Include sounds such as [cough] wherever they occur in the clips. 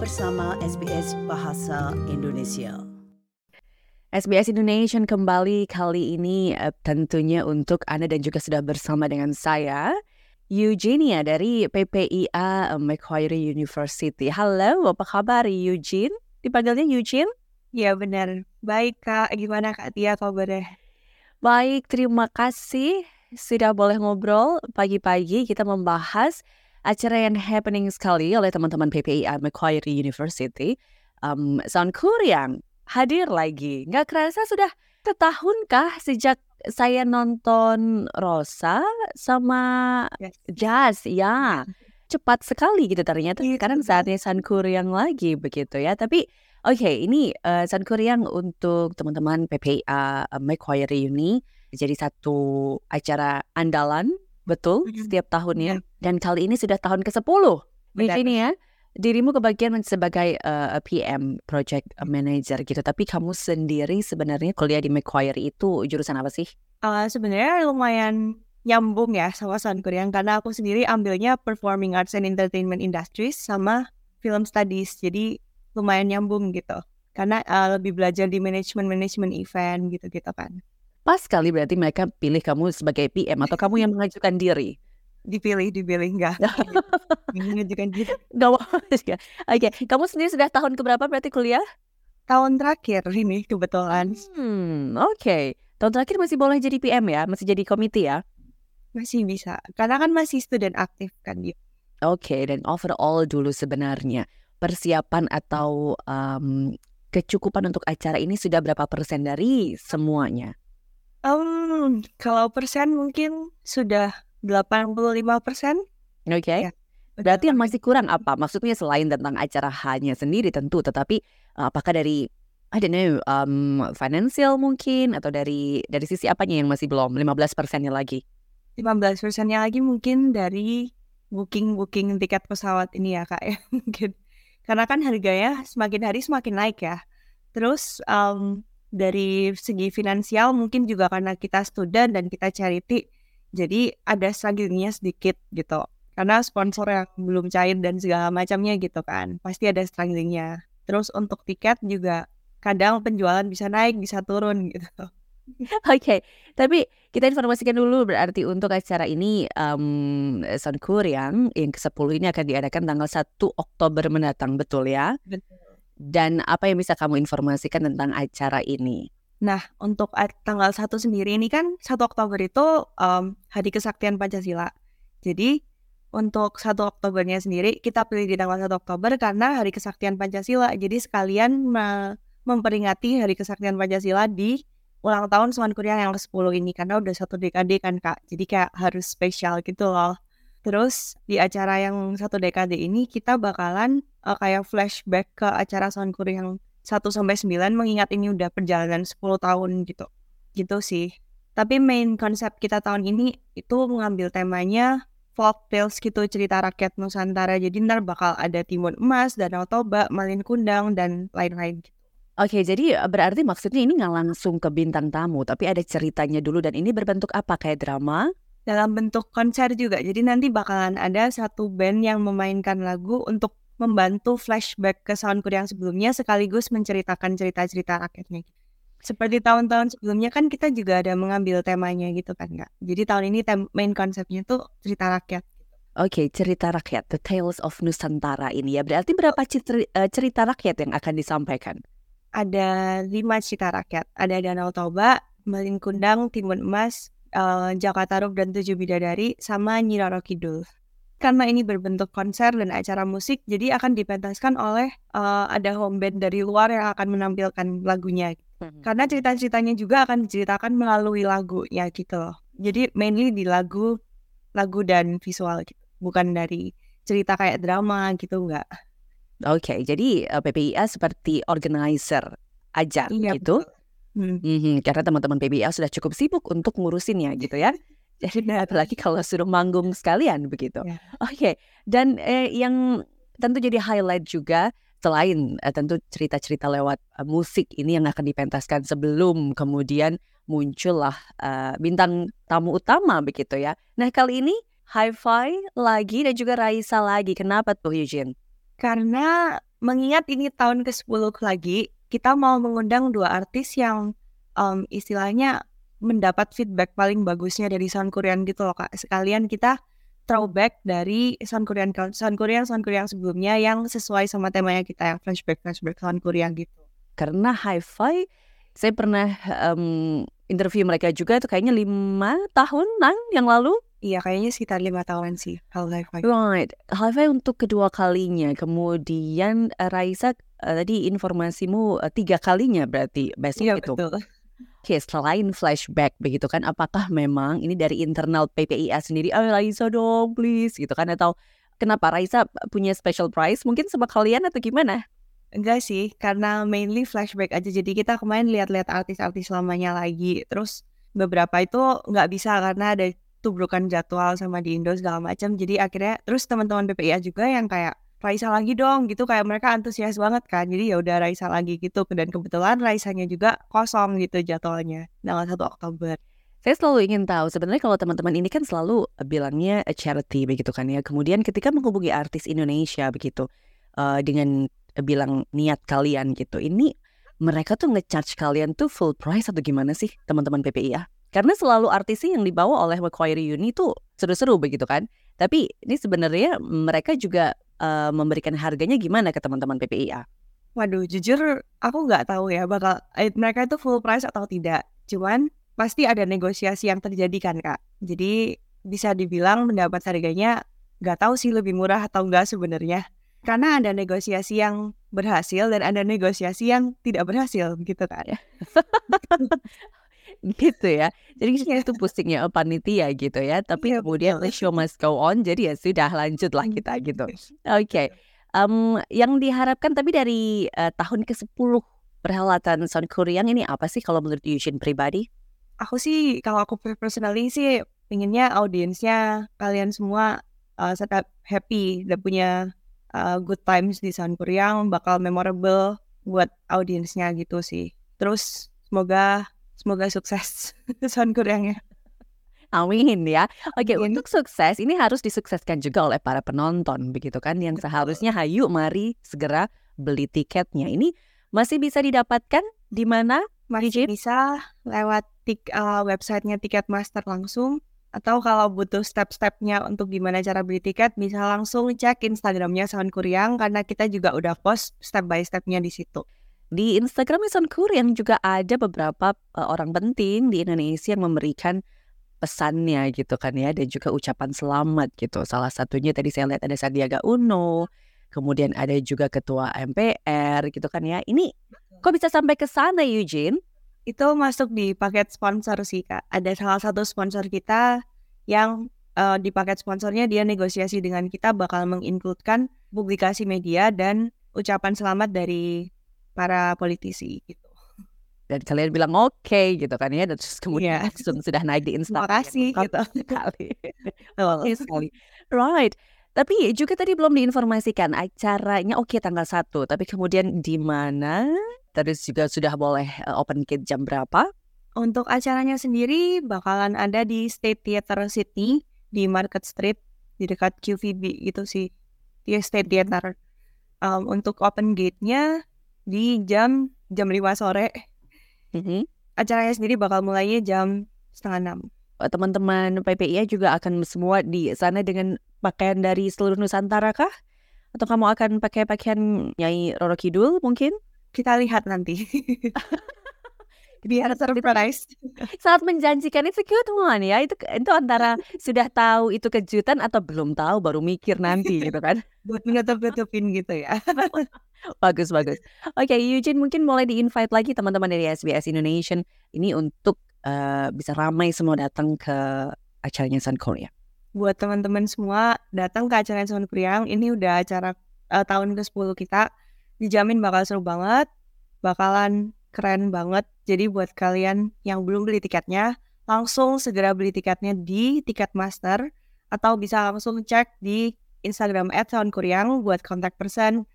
bersama SBS Bahasa Indonesia. SBS Indonesia kembali kali ini uh, tentunya untuk Anda dan juga sudah bersama dengan saya Eugenia dari PPIA Macquarie University. Halo, apa kabar Eugene? Dipanggilnya Eugene? Ya benar. Baik Kak, gimana Kak Tia kabarnya? Baik, terima kasih sudah boleh ngobrol pagi-pagi kita membahas acara yang happening sekali oleh teman-teman PPIA Macquarie University. Um, Sound Kuryang hadir lagi. Nggak kerasa sudah setahunkah sejak saya nonton Rosa sama Yes. Jazz, ya. [laughs] Cepat sekali gitu ternyata Iya, sekarang saatnya San Kuryang lagi begitu ya. Tapi oke ini uh, San Kuryang untuk teman-teman PPIA uh, Macquarie Uni jadi satu acara andalan betul setiap tahunnya dan kali ini sudah tahun ke-10 di sini ya. Dirimu kebagian sebagai uh, PM project manager gitu. Tapi kamu sendiri sebenarnya kuliah di Macquarie itu jurusan apa sih? Eh, sebenarnya lumayan nyambung ya sama Korean karena aku sendiri ambilnya Performing Arts and Entertainment Industries sama Film Studies. Jadi lumayan nyambung gitu. Karena eh, lebih belajar di manajemen-manajemen event gitu-gitu kan. Pas sekali berarti mereka pilih kamu sebagai PM atau kamu yang [laughs] mengajukan diri? Dipilih, dipilih enggak. Menunjukkan [laughs] diri. Gak apa ya. Oke, kamu sendiri sudah tahun keberapa berarti kuliah? Tahun terakhir ini kebetulan Hmm, oke. Tahun terakhir masih boleh jadi PM ya? Masih jadi komite ya? masih bisa. Karena kan masih student aktif kan dia. Oke, dan overall dulu sebenarnya persiapan atau um, kecukupan untuk acara ini sudah berapa persen dari semuanya? Em, kalau persen mungkin sudah 85 persen. Oke, Ya, berarti yang masih kurang apa? Maksudnya selain tentang acara hanya sendiri tentu, tetapi uh, apakah dari I don't know, um, financial mungkin atau dari dari sisi apanya yang masih belum 15 persennya lagi? 15 persennya lagi mungkin dari booking-booking tiket pesawat ini ya kak ya [laughs] mungkin karena kan harganya semakin hari semakin naik ya terus em, dari segi finansial mungkin juga karena kita student dan kita charity jadi ada strugglingnya sedikit gitu karena sponsor yang belum cair dan segala macamnya gitu kan pasti ada strugglingnya terus untuk tiket juga kadang penjualan bisa naik bisa turun [laughs] gitu Oke, tapi kita informasikan dulu berarti untuk acara ini um, Kuryang yang ke-10 ini akan diadakan tanggal 1 Oktober mendatang, betul ya? betul Dan apa yang bisa kamu informasikan tentang acara ini? Nah, untuk tanggal 1 sendiri ini kan 1 Oktober itu em, Hari Kesaktian Pancasila. Jadi, untuk 1 Oktobernya sendiri kita pilih di tanggal 1 Oktober karena Hari Kesaktian Pancasila. Jadi sekalian me- memperingati Hari Kesaktian Pancasila di ulang tahun Kuryang yang ke-10 ini karena udah satu dekade kan Kak. Jadi kayak harus spesial gitu loh. Terus di acara yang satu dekade ini kita bakalan eh, kayak flashback ke acara Seman Kuryang 1 sampai 9 mengingat ini udah perjalanan 10 tahun gitu. Gitu sih. Tapi main konsep kita tahun ini itu mengambil temanya folk tales gitu cerita rakyat Nusantara. Jadi ntar bakal ada Timun Emas, Danau Toba, Malin Kundang dan lain-lain gitu. Oke, jadi uh, berarti maksudnya ini nggak langsung ke bintang tamu, tapi ada ceritanya dulu dan ini berbentuk apa? Kayak drama? Dalam bentuk konser juga. Jadi nanti bakalan ada satu band yang memainkan lagu untuk membantu flashback ke Sound Kuryang sebelumnya sekaligus menceritakan cerita-cerita rakyatnya. Seperti tahun-tahun sebelumnya kan kita juga ada mengambil temanya gitu kan Kak. Jadi tahun ini tem- main konsepnya tuh cerita rakyat. Oke, cerita rakyat, The Tales of Nusantara ini ya. Berarti berapa uh, cerita rakyat yang akan disampaikan? Ada lima cerita rakyat. Ada Danau Toba, Malin Kundang, Timun Emas, eh, Jakarta Roof dan Tujuh Bidadari, sama Nyi Roro Kidul. Karena ini berbentuk konser dan acara musik, jadi akan dipentaskan oleh eh, ada home band dari luar yang akan menampilkan lagunya. Karena cerita-ceritanya juga akan diceritakan melalui lagunya gitu loh. Jadi mainly di lagu, lagu dan visual gitu. Bukan dari cerita kayak drama gitu enggak. Oke, jadi uh, PPIA seperti organizer aja Iya gitu. betul. Hmm. Mhm, karena teman-teman PBA sudah cukup sibuk untuk ngurusinnya gitu ya. [laughs] Jadi apalagi kalau suruh manggung sekalian begitu. Ya. Oke, dan eh, yang tentu jadi highlight juga selain eh, tentu cerita-cerita lewat eh, musik ini yang akan dipentaskan sebelum kemudian muncullah eh, bintang tamu utama begitu ya. Nah kali ini Hi-Fi lagi dan juga Raisa lagi. Kenapa tuh Eugene? Karena mengingat ini tahun ke-10 lagi, kita mau mengundang dua artis yang um, istilahnya mendapat feedback paling bagusnya dari sound Korean gitu loh kak. Sekalian kita throwback dari sound Korean sound Korean sound Korean sebelumnya yang sesuai sama temanya kita yang flashback flashback sound Korean gitu. Karena hi-fi, saya pernah um, interview mereka juga itu kayaknya lima tahunan yang lalu. Iya, kayaknya sekitar lima tahun sih hal hi-fi. Right, hi-fi untuk kedua kalinya. Kemudian uh, Raisa uh, tadi informasimu uh, tiga kalinya berarti besok Iya itu. betul. Oke, selain flashback begitu kan, apakah memang ini dari internal PPIA sendiri, "Oh Raisa dong please," gitu kan, atau kenapa Raisa punya special prize mungkin sama kalian atau gimana? Enggak sih, karena mainly flashback aja. Jadi kita kemarin lihat-lihat artis-artis lamanya lagi. Terus beberapa itu nggak bisa karena ada tubrukan jadwal sama di Indo segala macam. Jadi akhirnya terus teman-teman PPIA juga yang kayak Raisa lagi dong gitu kayak mereka antusias banget kan. Jadi ya udah Raisa lagi gitu dan kebetulan Raisanya juga kosong gitu jadwalnya tanggal 1 Oktober. Saya selalu ingin tahu sebenarnya kalau teman-teman ini kan selalu bilangnya a charity begitu kan ya. Kemudian ketika menghubungi artis Indonesia begitu uh, dengan bilang niat kalian gitu. Ini mereka tuh ngecharge kalian tuh full price atau gimana sih teman-teman PPIA? Karena selalu artis yang dibawa oleh Macquarie Uni tuh seru-seru begitu kan. Tapi ini sebenarnya mereka juga uh, memberikan harganya gimana ke teman-teman PPIA? Waduh, jujur aku nggak tahu ya bakal eh, mereka itu full price atau tidak. Cuman pasti ada negosiasi yang terjadi kan kak. Jadi bisa dibilang mendapat harganya nggak tahu sih lebih murah atau enggak sebenarnya. Karena ada negosiasi yang berhasil dan ada negosiasi yang tidak berhasil gitu kan. [laughs] gitu ya. Jadi itu pusingnya oh, panitia gitu ya. Tapi Iya, kemudian the show must go on. Jadi ya sudah lanjutlah kita gitu. [laughs] Oke. Em, yang diharapkan tapi dari eh, tahun ke-10 perhelatan Sound Korean ini apa sih kalau menurut Yushin pribadi? Aku sih kalau aku personally sih pinginnya audiensnya kalian semua uh, tetap happy dan punya uh, good times di Sound Korean bakal memorable buat audiensnya gitu sih. Terus semoga semoga sukses [laughs] Sound Korean-nya. Amin ya. Oke, Amin. untuk sukses ini harus disukseskan juga oleh para penonton begitu kan yang seharusnya hayu mari segera beli tiketnya. Ini masih bisa didapatkan di mana? Masih Yujin? bisa lewat tik, uh, websitenya Ticketmaster langsung atau kalau butuh step-stepnya untuk gimana cara beli tiket bisa langsung cek Instagramnya Sound Korean karena kita juga udah post step by stepnya di situ. Di Instagram Sound Korean juga ada beberapa eh, orang penting di Indonesia yang memberikan pesannya gitu kan ya dan juga ucapan selamat gitu. Salah satunya tadi saya lihat ada Sandiaga Uno, kemudian ada juga ketua MPR gitu kan ya. Ini kok bisa sampai ke sana Eugene? Itu masuk di paket sponsor sih kak. Ada salah satu sponsor kita yang eh, di paket sponsornya dia negosiasi dengan kita bakal mengincludekan publikasi media dan ucapan selamat dari para politisi gitu. Dan kalian bilang oke gitu kan ya dan terus kemudian Iya. langsung sudah naik di Terima Instagram. kasih gitu. [laughs] sekali. [laughs] Sekali. Right. Tapi juga tadi belum diinformasikan acaranya oke tanggal 1, tapi kemudian di mana? Terus juga sudah boleh eh, open gate jam berapa? Untuk acaranya sendiri bakalan ada di State Theater Sydney di Market Street di dekat QVB gitu sih. Di State Theater. Um, untuk open gate-nya di jam jam 5 sore. Mhm. Acaranya sendiri bakal mulainya jam setengah enam. Eh, Teman-teman PPIA juga akan semua di sana dengan pakaian dari seluruh Nusantara kah? Atau kamu akan pakai pakaian Nyai Roro Kidul mungkin? Kita lihat nanti. [laughs] Biar surprise. [laughs] Sangat menjanjikan itu good one ya. Itu itu antara sudah tahu itu kejutan atau belum tahu baru mikir nanti gitu kan. [laughs] Buat menutup-nutupin gitu ya. [laughs] Bagus bagus. Oke, Eugene mungkin mulai di-invite lagi teman-teman dari SBS Indonesia ini untuk eh, bisa ramai semua datang ke acaranya Sun Korea. Buat teman-teman semua datang ke acara Sound Priang. Ini udah acara eh, tahun ke-10 kita. Dijamin bakal seru banget. Bakalan keren banget. Jadi buat kalian yang belum beli tiketnya, langsung segera beli tiketnya di Ticketmaster atau bisa langsung cek di Instagram @soundkoreang buat kontak person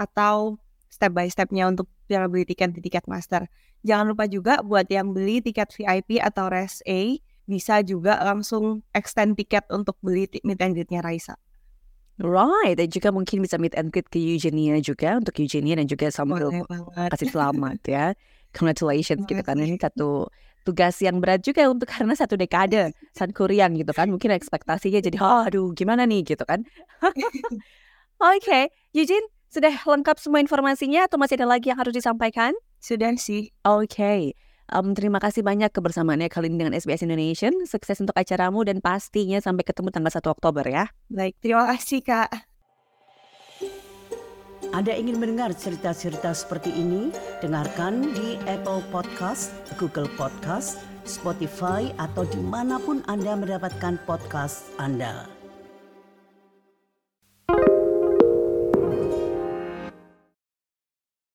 atau step by stepnya untuk cara beli tiket di Ticketmaster. Jangan lupa juga buat yang beli tiket VIP atau Res bisa juga langsung extend tiket untuk beli meet greet-nya Raisa. Right, dan juga mungkin bisa meet and greet ke Eugenia juga untuk Eugenia dan juga banget. kasih selamat ya. Congratulations gitu kan ini satu tugas yang berat juga untuk karena satu dekade [laughs] San Korean gitu kan. Mungkin ekspektasinya jadi aduh gimana nih gitu kan. [laughs] Oke, Eugene sudah lengkap semua informasinya atau masih ada lagi yang harus disampaikan? Sudah sih. Oke. Em, terima kasih banyak kebersamaannya kali ini dengan SBS Indonesia. Sukses untuk acaramu dan pastinya sampai ketemu tanggal 1 Oktober ya. Baik, terima kasih Kak. Anda ingin mendengar cerita-cerita seperti ini? Dengarkan di Apple Podcast, Google Podcast, Spotify, atau di mana pun Anda mendapatkan podcast Anda.